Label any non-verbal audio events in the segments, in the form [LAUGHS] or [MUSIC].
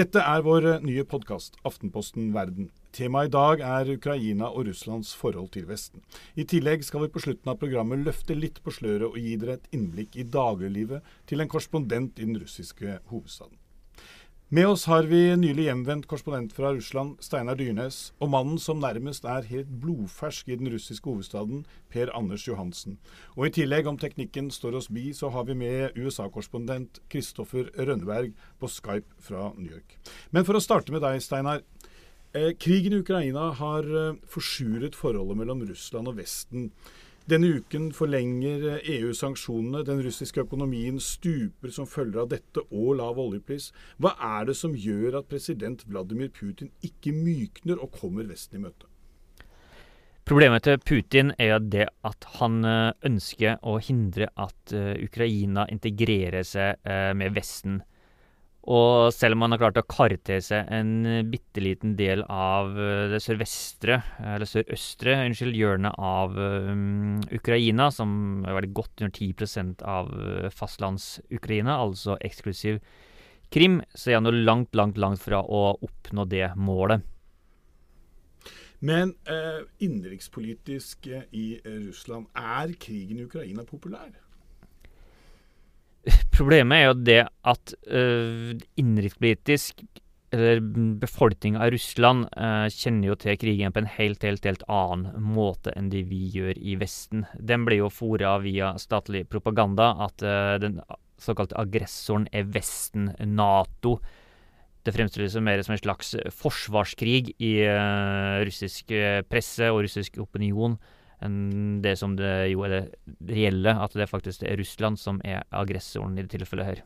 Dette er vår eh, nye podkast, Aftenposten verden. Temaet i dag er Ukraina og Russlands forhold til Vesten. I tillegg skal vi på slutten av programmet løfte litt på sløret og gi dere et innblikk i dagliglivet til en korrespondent i den russiske hovedstaden. Med oss har vi nylig hjemvendt korrespondent fra Russland, Steinar Dyrnes, og mannen som nærmest er helt blodfersk i den russiske hovedstaden, Per Anders Johansen. Og i tillegg, om teknikken står oss bi, så har vi med USA-korrespondent Kristoffer Rønneberg på Skype fra New York. Men for å starte med deg, Steinar. Eh, krigen i Ukraina har eh, forsuret forholdet mellom Russland og Vesten. Denne uken forlenger EU sanksjonene. Den russiske økonomien stuper som følger av dette og lav oljepris. Hva er det som gjør at president Vladimir Putin ikke mykner og kommer Vesten i møte? Problemet til Putin er det at han eh, ønsker å hindre at eh, Ukraina integrerer seg eh, med Vesten. Og selv om man har klart å karre til seg en eh, bitte liten del av eh, det sørvestre, eller sørøstre, unnskyld, hjørnet av um, Ukraina, som veldig godt under 10% av fastlands-Ukraina, altså eksklusiv Krim, så er han jo langt, langt, langt fra å oppnå det målet. Men eh, innenrikspolitisk i Russland, er krigen i Ukraina populær? Problemet er jo det at uh, innenrikspolitisk eller befolkninga av Russland eh, kjenner jo til krigen på en helt, helt, helt annen måte enn det vi gjør i Vesten. Den blir jo fora via statlig propaganda at eh, den såkalte aggressoren er Vesten, Nato. Det fremstilles mer som en slags forsvarskrig i russisk presse og russisk opinion enn det som det jo er det reelle, at det faktisk er Russland som er aggressoren i det tilfellet her.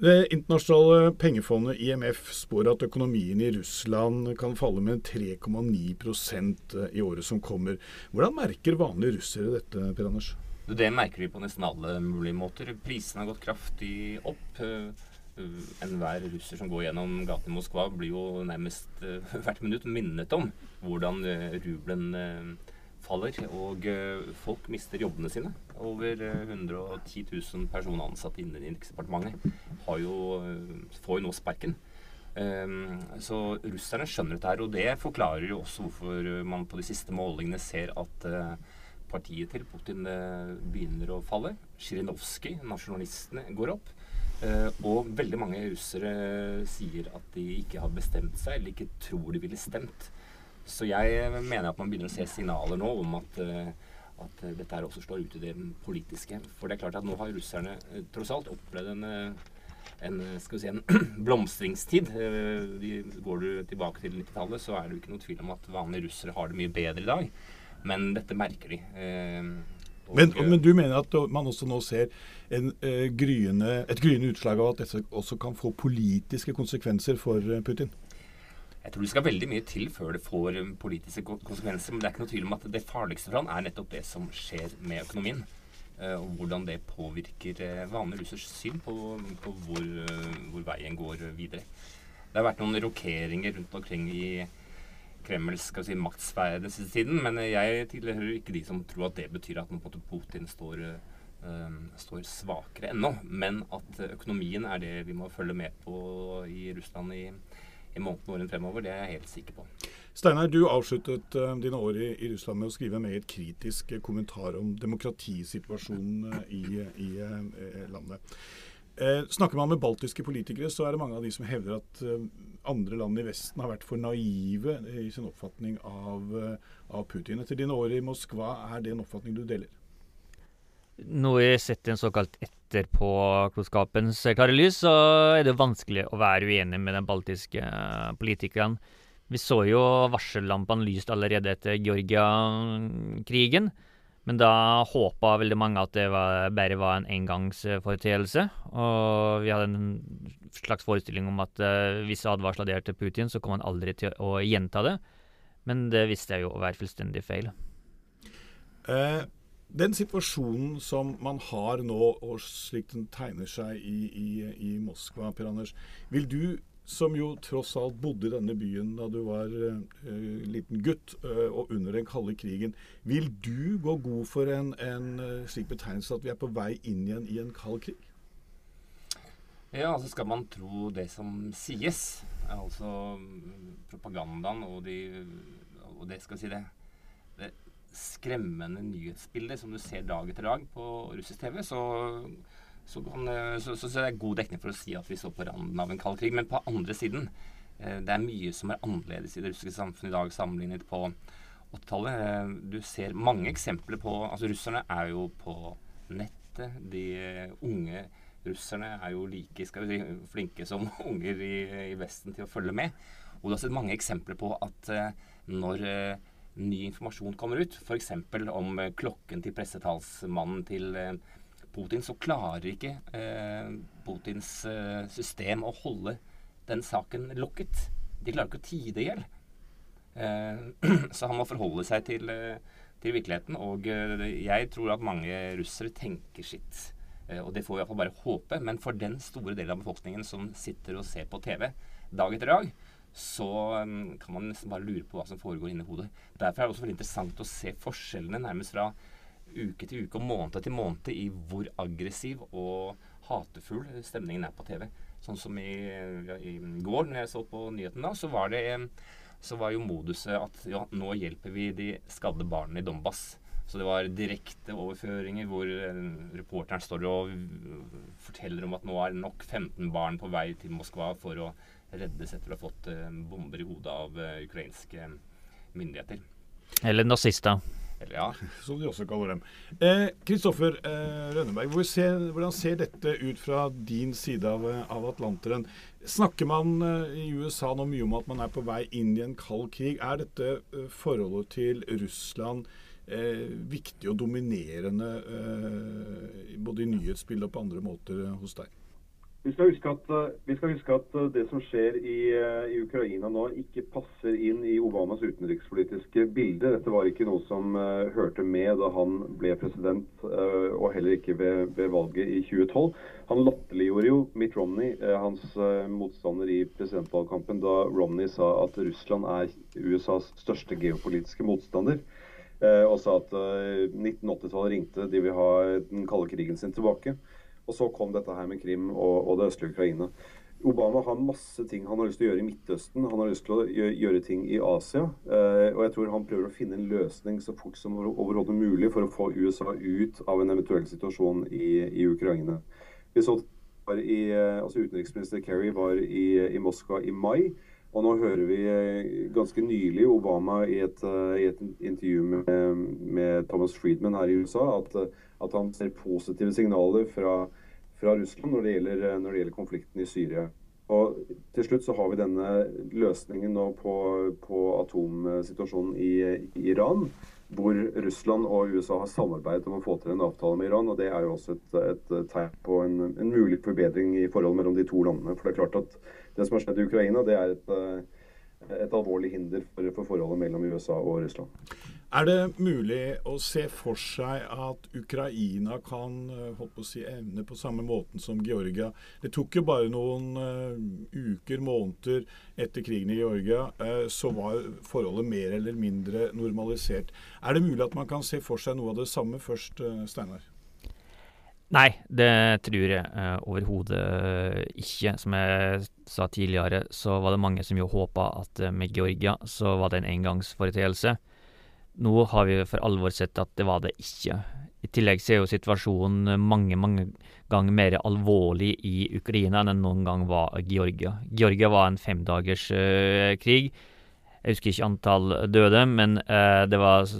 Det internasjonale pengefondet IMF spår at økonomien i Russland kan falle med 3,9% i året som kommer. Hvordan merker vanlige russere dette, Per Anders? Det merker vi på nesten alle mulige måter. Prisene har gått kraftig opp. Enhver russer som går gjennom gaten i Moskva, blir jo nærmest eh, [LAUGHS] hvert minutt minnet om hvordan eh, rubelen eh, faller, og eh, folk mister jobbene sine. Over 110 000 personer ansatte innen Innenriksdepartementet får jo nå sparken. Um, så russerne skjønner dette her, og det forklarer jo også hvorfor man på de siste målingene ser at uh, partiet til Putin uh, begynner å falle. Sjirinovskij, nasjonalistene, går opp. Uh, og veldig mange russere sier at de ikke har bestemt seg, eller ikke tror de ville stemt så jeg mener at man begynner å se signaler nå om at, eh, at dette her også slår ut i det politiske. For det er klart at nå har russerne eh, tross alt opplevd en, eh, en, si, en [CLEARS THROAT] blomstringstid. De, går du tilbake til 90-tallet, så er det jo ikke noe tvil om at vanlige russere har det mye bedre i dag. Men dette merker de. Men, men, du mener at man også nå ser en, eh, gryende, et gryende utslag av at dette også kan få politiske konsekvenser for Putin? Jeg tror det skal veldig mye til før det får um, politiske konsekvenser. Men det er ikke noe tvil om at det farligste for han er nettopp det som skjer med økonomien. Uh, og hvordan det påvirker uh, vanlige russers syn på, på hvor, uh, hvor, veien går videre. Det har vært noen rokeringer rundt omkring i Kremls skal si, maktsfære den siste tiden. Men jeg tilhører ikke de som tror at det betyr at Putin står, står svakere ennå. Men at økonomien er det vi må følge med på i Russland i i månedene og årene fremover. Det er jeg helt sikker på. Steinar, du avsluttet uh, dine år i, i, Russland med å skrive med et kritisk uh, kommentar om demokratisituasjonen uh, i, i landet. snakker man med baltiske politikere, så er det mange av de som hevder at andre land i Vesten har vært for naive i sin oppfatning av, av Putin. Etter dine år i Moskva, er det en oppfatning du deler? Nå har jeg sett en såkalt etterpåklokskapens klare lys, så er det vanskelig å være uenig med den baltiske politikeren politikerne. Vi så jo varsellampene lyst allerede etter Georgia-krigen. Men da håpa veldig mange at det var, bare var en engangsforeteelse. Og vi hadde en slags forestilling om at uh, hvis advarsla der til Putin, så kom han aldri til å gjenta det. Men det visste jeg jo å være fullstendig feil. Eh, den situasjonen som man har nå, og slik den tegner seg i, i, i Moskva, Per Anders, vil du som jo tross alt bodde i denne byen da du var uh, liten gutt uh, og under den kalde krigen. Vil du gå god for en, en uh, slik betegnelse at vi er på vei inn igjen i en kald krig? Ja, altså skal man tro det som sies, altså propagandaen og, de, og det skal si det, det skremmende nyhetsbilder som du ser dag etter dag på russisk TV, så, så, kan, eh, så, så, så det god dekning for å si at vi står på randen av en kald krig. Men på andre siden, eh, det er mye som er annerledes i det russiske samfunnet i dag sammenlignet på 80-tallet. Eh, du ser mange eksempler på Altså, russerne er jo på nettet. De unge russerne er jo like skal vi si, flinke som [LAUGHS] unger i, i Vesten til å følge med. Og du har sett mange eksempler på at når ny informasjon kommer ut, f.eks. om klokken til pressetalsmannen til Putin, så klarer ikke eh, Putins eh, system å holde den saken lukket. De klarer ikke å tie det i hjel. Eh, [CLEARS THROAT] så han må forholde seg til, eh, til virkeligheten. Og eh, jeg tror at mange russere tenker sitt. Eh, og det får vi iallfall bare håpe. Men for den store delen av befolkningen som sitter og ser på TV dag etter dag, så um, kan man nesten bare lure på hva som foregår inni hodet. Derfor er det også veldig interessant å se forskjellene nærmest fra uke til uke og måned til måned i hvor aggressiv og hatefull stemningen er på TV. Sånn som i, i går, når jeg så på nyheten da, så var det så var jo moduset at ja, nå hjelper vi de skadde barna i Donbas. Så det var direkte overføringer hvor uh, reporteren står og forteller om at nå er nok 15 barn på vei til Moskva for å reddes etter å ha fått uh, bomber i hodet av uh, ukrainske myndigheter. Eller nazister. Eller, ja. Som de også kaller dem. Kristoffer eh, eh, Rønneberg, hvor ser, hvordan ser dette ut fra din side av, av Atlanteren? Snakker man eh, i USA nå mye om at man er på vei inn i en kald krig? Er dette eh, forholdet til Russland eh, viktig og dominerende eh, både i nyhetsbildet og på andre måter hos deg? Vi skal, at, eh, vi skal huske at, eh, det som skjer i, eh, i, Ukraina nå, ikke passer inn i Obamas utenrikspolitiske bilde. Dette var ikke noe som uh, hørte med da han ble president, uh, og heller ikke ved, ved, valget i 2012. Han latterliggjorde jo Mitt Romney, uh, hans motstander i presidentvalgkampen, da Romney sa at Russland er USAs største geopolitiske motstander. og sa at 1980-tallet ringte, de vil ha den kalde krigen sin tilbake. Og så kom dette her med Krim og, og det østlige Ukraina. Obama har masse ting han har lyst til å gjøre i Midtøsten. Han har lyst til å gjøre ting i Asia. Eh, og jeg tror han prøver å finne en løsning så fort som overhodet mulig for å få USA ut av en eventuell situasjon i, i Ukraina. Vi så i, eh, altså Utenriksminister Kerry var i, i, Moskva i mai. Og nå hører vi eh, ganske nylig Obama i et, eh, i et intervju med, med, Thomas Friedman her i USA at, at han ser positive signaler fra fra Russland når det, gjelder, eh, når det gjelder, konflikten i Syria. Og Til slutt så har vi denne løsningen nå på, på atomsituasjonen i, i, Iran. Hvor Russland og USA har samarbeidet om å få til en avtale med Iran. og Det er jo også et, et tegn på en, en, mulig forbedring i forholdet mellom de to landene. For Det er klart at det som har skjedd i Ukraina, det er et, et alvorlig hinder for, for forholdet mellom USA og Russland. Er det mulig å se for seg at Ukraina kan eh, å si, evne på samme måten som Georgia? Det tok jo bare noen uh, uker, måneder etter krigen i Georgia, uh, så var forholdet mer eller mindre normalisert. Er det mulig at man kan se for seg noe av det samme først, uh, Steinar? Nei, det tror jeg uh, overhodet ikke. Som jeg sa tidligere, så var det mange som jo håpa at med Georgia så var det en engangsforeteelse. Nå har vi for alvor sett at det var det ikke. I tillegg så er jo situasjonen mange, mange ganger mer alvorlig i Ukraina enn den noen gang var Georgia. Georgia var en femdagers uh, krig. Jeg husker ikke antall døde, men uh, det var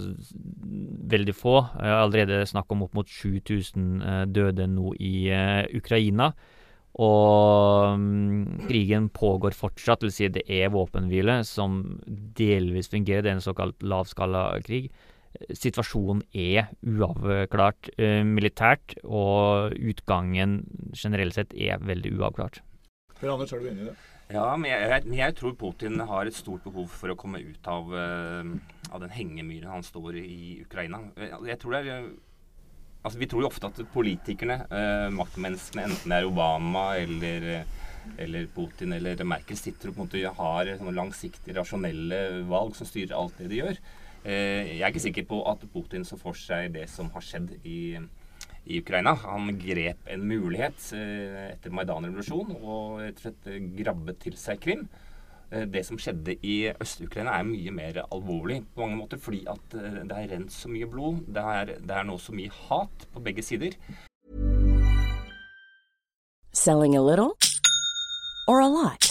veldig få. Jeg har allerede snakk om opp mot 7000 uh, døde nå i Ukraina. Og um, krigen pågår fortsatt, vil si det er våpenhvile som delvis fungerer. Det er en såkalt lavskalakrig. Situasjonen er uavklart uh, militært, og utgangen generelt sett er veldig uavklart. Per Anders, er du enig i det? Ja, men jeg, men jeg, tror Putin har et stort behov for å komme ut av, uh, av den hengemyren han står i Ukraina. Jeg tror det er Altså, vi tror jo ofte at politikerne, eh, maktmenneskene, enten det er Obama eller, eller Putin eller Merkel, sitter og på en måte har sånne langsiktige, rasjonelle valg som styrer alt det de gjør. Eh, jeg er ikke sikker på at Putin så for seg det som har skjedd i, i Ukraina. Han grep en mulighet eh, etter Maidan-revolusjonen og rett og slett grabbet til seg Krim. Eh, det som skjedde i Øst-Ukraina er mye mer alvorlig på mange måter, fordi at eh, det er rent så mye blod. Det er, det er nå så mye hat på begge sider. Selling a little or a lot?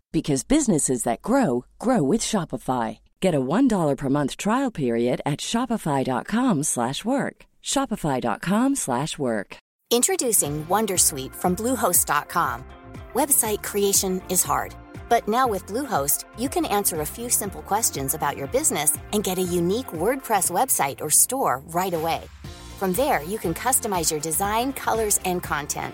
because businesses that grow grow with Shopify. Get a $1 per month trial period at shopify.com/work. shopify.com/work. Introducing Wondersuite from Bluehost.com. Website creation is hard, but now with Bluehost, you can answer a few simple questions about your business and get a unique WordPress website or store right away. From there, you can customize your design, colors, and content.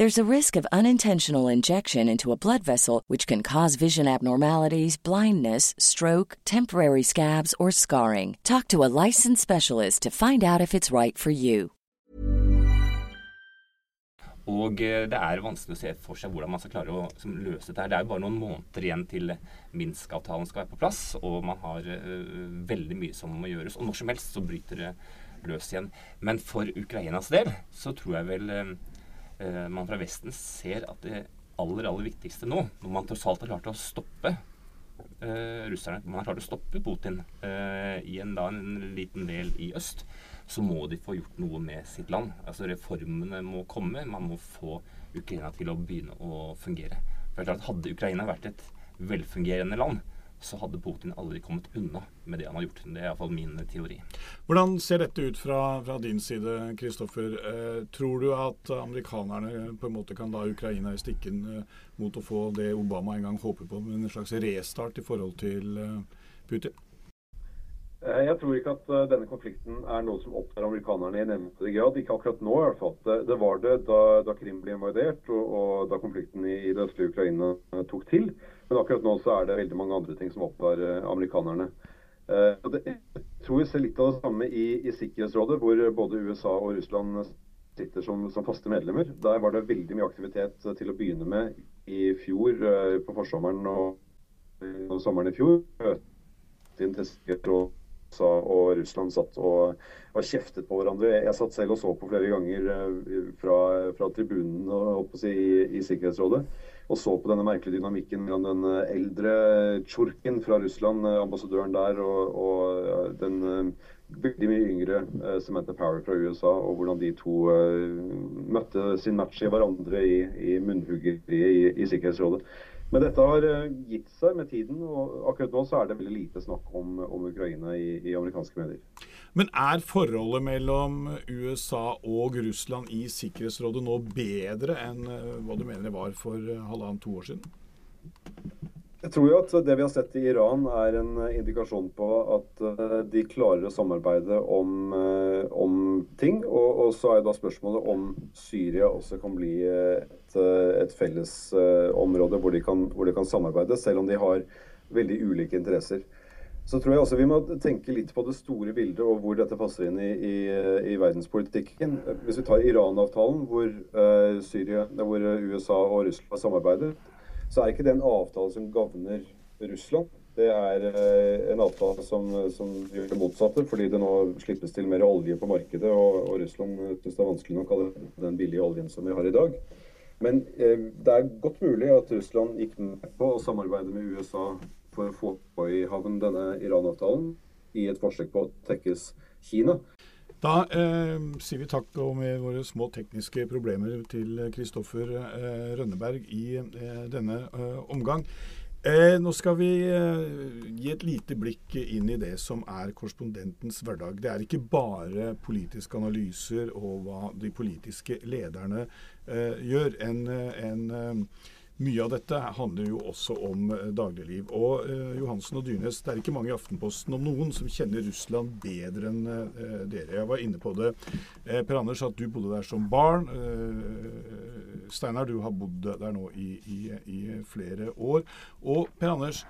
There's a risk of unintentional injection into a blood vessel, which can cause vision abnormalities, blindness, stroke, temporary scabs, or scarring. Talk to a licensed specialist to find out if it's right for you. Og eh, det er vanskelig å se for seg hvordan man skal klare å løse dette. Det er jo bare noen måneder igjen til Minsk-avtalen skal være på plass, og man har uh, veldig mye som må gjøres. Og når som helst så bryter det løs igjen. Men for Ukrainas del så tror jeg vel uh, man fra Vesten ser at det aller, aller viktigste nå, når man tross alt har klart å stoppe uh, russerne, man har klart å stoppe Putin i en, da, en liten del i øst, så må de få gjort noe med sitt land. Altså Reformene må komme. Man må få Ukraina til å begynne å fungere. For det klart, Hadde Ukraina vært et velfungerende land, så hadde Putin aldri kommet unna med det han har gjort. Det er iallfall min teori. Hvordan ser dette ut fra, fra din side, Kristoffer? Eh, tror du at amerikanerne på en måte kan la Ukraina i stikken eh, mot å få det Obama en gang håper på, med en slags restart i forhold til eh, Putin? Eh, jeg tror ikke at uh, denne konflikten er noe som opptar amerikanerne i nevnte grad. Ikke akkurat nå, i hvert fall. Det, var det da, da, Krim ble invadert og, og da konflikten i, i det østlige Ukraina uh, tok til. Men akkurat nå så er det veldig mange andre ting som opptar amerikanerne. Det, jeg tror vi ser litt av det samme i, i, Sikkerhetsrådet, hvor både USA og Russland sitter som, som, faste medlemmer. Der var det veldig mye aktivitet til å begynne med i fjor, på forsommeren og, og sommeren i fjor. Til Sikkerhetsrådet USA og Russland satt og, og kjeftet på hverandre. Jeg satt selv og så på flere ganger eh, fra, fra tribunen si, i, i, Sikkerhetsrådet. Og så på denne merkelige dynamikken mellom den eh, eldre Tsjurkin fra Russland, eh, ambassadøren der, og, og den veldig mye yngre Samantha Power fra USA, og hvordan de to møtte sin match i hverandre i, i munnhuggeriet i, i Sikkerhetsrådet. Men dette har eh, gitt seg med tiden, og akkurat nå så er det veldig lite snakk om, om Ukraina i, i, amerikanske medier. Men er forholdet mellom USA og Russland i Sikkerhetsrådet nå bedre enn eh, hva du mener det var for eh, halvannet-to år siden? Jeg tror jo at det vi har sett i Iran er en indikasjon på at de klarer å samarbeide om, om ting. Og, og, så er da spørsmålet om Syria også kan bli et, felles område hvor, de hvor de kan samarbeide, selv om de har veldig ulike interesser. Så tror jeg også vi må tenke litt på det store bildet og hvor dette passer inn i, i, i verdenspolitikken. Hvis vi tar Iran-avtalen, hvor, uh, hvor USA og Russland samarbeider, så er ikke det en avtale som gagner Russland. Det er eh, en avtale som, som, gjør det motsatte, fordi det nå slippes til mer olje på markedet. Og, og Russland syns det er vanskelig nok å kalle den billige oljen som vi har i dag. Men eh, det er godt mulig at Russland gikk med på å samarbeide med USA for å få på i havn denne Iran-avtalen i et forsøk på å tekkes Kina. Da eh, sier vi takk og med våre små tekniske problemer til Kristoffer eh, Rønneberg i eh, denne eh, omgang. Eh, nå skal vi eh, gi et lite blikk inn i det som er korrespondentens hverdag. Det er ikke bare politiske analyser og hva de politiske lederne gjør. En, en mye av dette handler jo også om eh, dagligliv. Og eh, Johansen og Dyrnes, det er ikke mange i Aftenposten om noen som kjenner Russland bedre enn eh, dere. Jeg var inne på det. Eh, per Anders, at du bodde der som barn. Eh, Steinar, du har bodd der nå i, i, i flere år. Og Per Anders,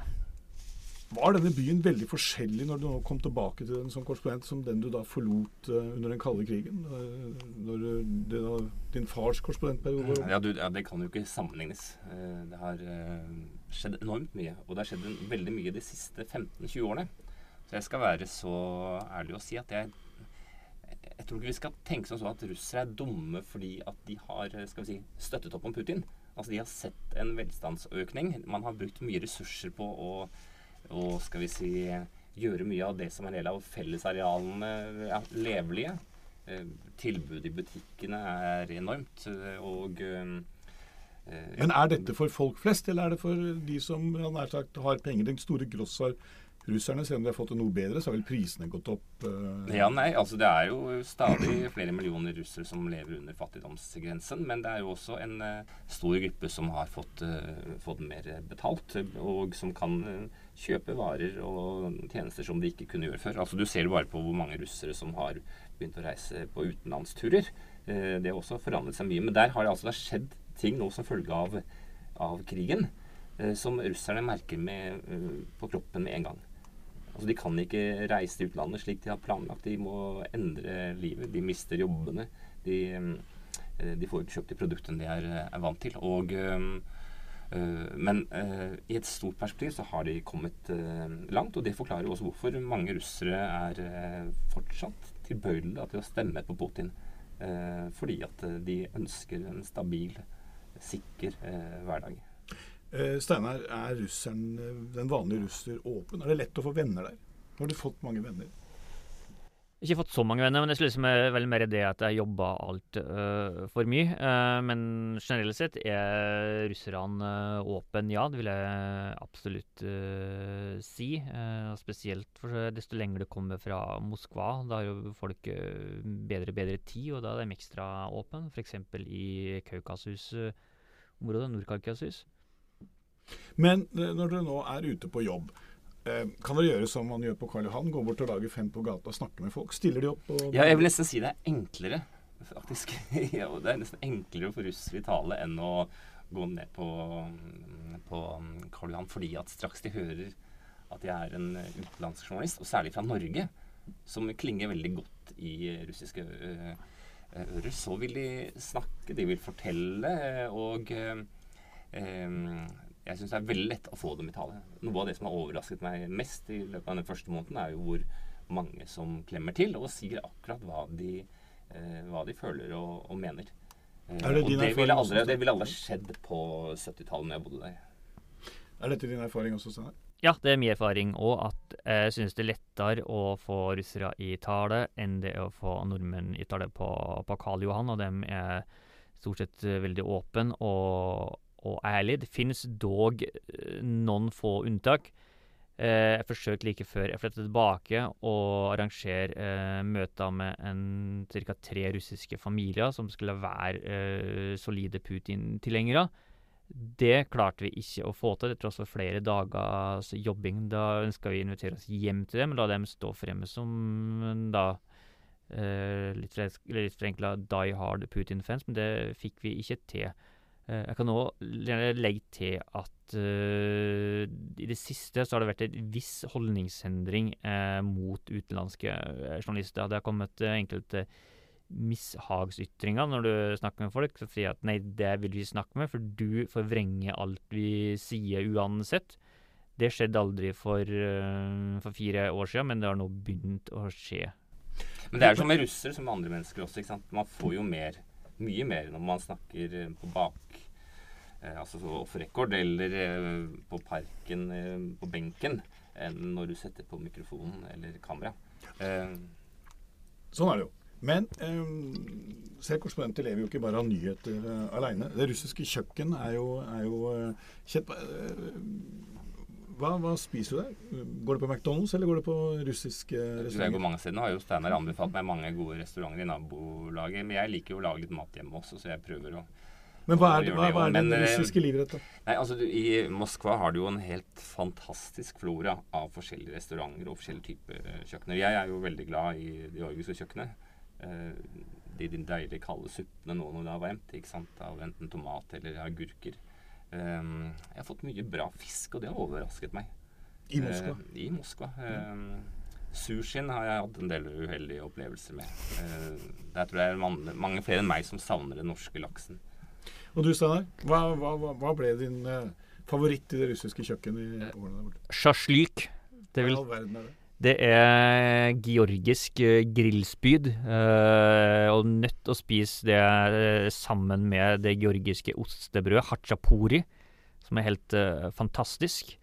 var denne byen veldig forskjellig når du nå kom tilbake til den som korrespondent, som den du da forlot uh, under den kalde krigen? Uh, når det, da, din fars korrespondentperiode ja, ja, ja, det kan jo ikke sammenlignes. Det har skjedd enormt mye. Og det har skjedd veldig mye de siste 15-20 årene. Så jeg skal være så ærlig å si at jeg jeg tror ikke vi skal tenke sånn at russere er dumme fordi at de har skal vi si, støttet opp om Putin. Altså De har sett en velstandsøkning. Man har brukt mye ressurser på å og skal vi si gjøre mye av det som er del av fellesarealene ja, levelige. Eh, tilbudet i butikkene er enormt. og eh, Men er dette for folk flest, eller er det for de som sagt, har penger? Den store gross har russerne, selv om de har fått det noe bedre, så har vel prisene gått opp? Uh... Ja, nei, altså det er jo stadig flere millioner russere som lever under fattigdomsgrensen. Men det er jo også en uh, stor gruppe som har fått, uh, fått, mer betalt, og som kan kjøpe varer og tjenester som de ikke kunne gjøre før. Altså Du ser det bare på hvor mange russere som har begynt å reise på utenlandsturer. det har også forandret seg mye. Men der har det altså skjedd ting nå som følge av, av krigen som russerne merker med, på kroppen med en gang. Altså, de kan ikke reise til utlandet slik de har planlagt. De må endre livet. De mister jobbene. De, eh, de får ikke kjøpt de produktene de er, er vant til. Og, øh, men øh, i et stort perspektiv så har de kommet øh, langt, og det forklarer også hvorfor mange russere er fortsatt tilbøyelige til å stemme på Putin. fordi at de ønsker en stabil, sikker hverdag. Eh, Steinar, er russeren, eh, den vanlige russer åpen? Er det lett å få venner der? Har du fått mange venner. Ikke fått så mange venner, men jeg liksom er veldig mer det at jeg jobber altfor uh, mye. Uh, men generelt sett er russerne uh, åpne, ja. Det vil jeg absolutt uh, si. spesielt for desto lenger du kommer fra Moskva. Da har jo folk bedre og bedre tid, og da er de ekstra åpne. F.eks. i Kaukasus-området, Nord-Kaukasus. Men eh, når dere nå er ute på jobb, eh, kan dere gjøre som man gjør på Karl Johan? Gå bort og lage fem på gata og snakke med folk? Stiller de opp? ja, jeg vil nesten si det er enklere, faktisk. [LAUGHS] det er nesten enklere for russere i tale enn å gå ned på, på Karl Johan, fordi at straks de hører at jeg er en utenlandsjournalist, og særlig fra Norge, som klinger veldig godt i russiske ører, så vil de snakke, de vil fortelle, og jeg syns det er veldig lett å få dem i tale. Noe av det som har overrasket meg mest i løpet av den første måneden, er jo hvor mange som klemmer til og sier akkurat hva de, eh, hva de føler og, og mener. Eh, er det, og det ville aldri, det ville aldri skjedd på 70-tallet når jeg bodde der. Er dette din erfaring også, Steinar? Ja, det er min erfaring òg at jeg synes det er lettere å få russere i tale enn det å få nordmenn i tale på, på Karl Johan, og dem er stort sett veldig åpne og og ærlig. Det finnes dog eh, noen få unntak. Eh, jeg forsøkte like før jeg flyttet tilbake å arrangere eh, møter med ca. tre russiske familier som skulle være eh, solide Putin-tilhengere. Det klarte vi ikke å få til, til tross for flere dagers jobbing. Da ønska vi å invitere oss hjem til dem, og la dem stå fremme som da eh, litt, litt forenkla die hard Putin-fans, men det fikk vi ikke til. Eh, jeg kan nå legge til at uh, i det siste så har det vært en viss holdningsendring uh, mot utenlandske journalister. Det har kommet uh, enkelte mishagsytringer når du snakker med folk, som sier at 'nei, det vil vi snakke med', for du forvrenger alt vi sier uansett. Det skjedde aldri for, for fire år siden, men det har nå begynt å skje. Men det er som med russere, som med andre mennesker også. ikke sant? Man får jo mer, mye mer når man snakker eh, på bak eh, Altså off record eller eh, på parken på benken enn når du setter på mikrofonen eller kamera. Sånn er det jo. Men eh, selv korrespondenter lever jo ikke bare av nyheter eh, aleine. Det russiske kjøkken er jo, er jo kjent eh, hva, hva spiser du der? Går det på McDonald's, eller går det på russiske jeg går restauranter? mange steder. Nå har jo Steinar anbefalt meg mange gode restauranter i nabolaget. Men jeg liker jo å lage litt mat hjemme også, så jeg prøver å Men hva er, det, hva, det hva er det men, eh, russiske livretten? Nei, altså du, I Moskva har du jo en helt fantastisk flora av forskjellige restauranter og forskjellige typer eh, kjøkkener. Jeg er jo veldig glad i det georgiske kjøkkenet. Eh, de, de deilige kalde suppene nå når det er varmt, ikke sant? av enten tomat eller agurker. Eh, jeg har fått mye bra fisk, og det har overrasket meg. I Moskva. Eh, I Moskva. Eh, Sushien har jeg hatt en del uheldige opplevelser med. Eh, der tror jeg det er mange, mange flere enn meg som savner den norske laksen. Og du, Steinar, hva, hva, hva- ble din favoritt i det russiske kjøkkenet i årene der borte? Sjasjlyk. Det vil det? Er georgisk eh, grillspyd, eh, og nødt å spise det eh, sammen med det georgiske ostebrødet, hachapuri, som er helt fantastisk.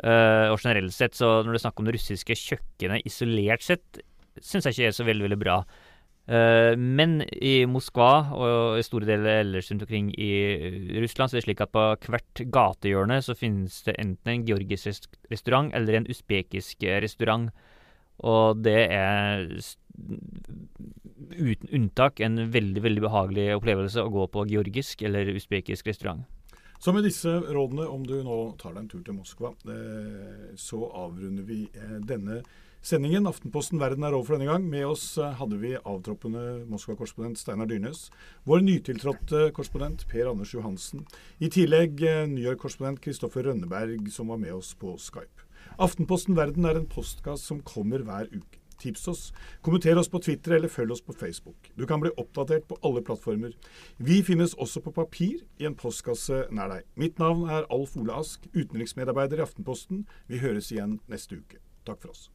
Og generelt sett, så når det er snakk om det russiske kjøkkenet isolert sett, syns jeg ikke er så veldig, veldig bra. Eh, men i Moskva og i store deler ellers rundt omkring i Russland, så er det slik at på hvert gatehjørne så finnes det enten en georgisk restaurant eller en usbekisk eh, restaurant. Og det er uten unntak en veldig, veldig behagelig opplevelse å gå på georgisk eller usbekisk restaurant. Så med disse rådene, om du nå tar deg en tur til Moskva, eh, så avrunder vi eh, denne sendingen. Aftenposten Verden er over for denne gang. Med oss eh, hadde vi avtroppende Moskva-korrespondent Steinar Dyrnes. Vår nytiltrådte korrespondent Per Anders Johansen. I tillegg eh, New York-korrespondent Kristoffer Rønneberg, som var med oss på Skype. Aftenposten Verden er en postkasse som kommer hver uke. Tips oss, kommenter oss på Twitter eller følg oss på Facebook. Du kan bli oppdatert på alle plattformer. Vi finnes også på papir i en postkasse nær deg. Mitt navn er Alf Ole Ask, utenriksmedarbeider i Aftenposten. Vi høres igjen neste uke. Takk for oss.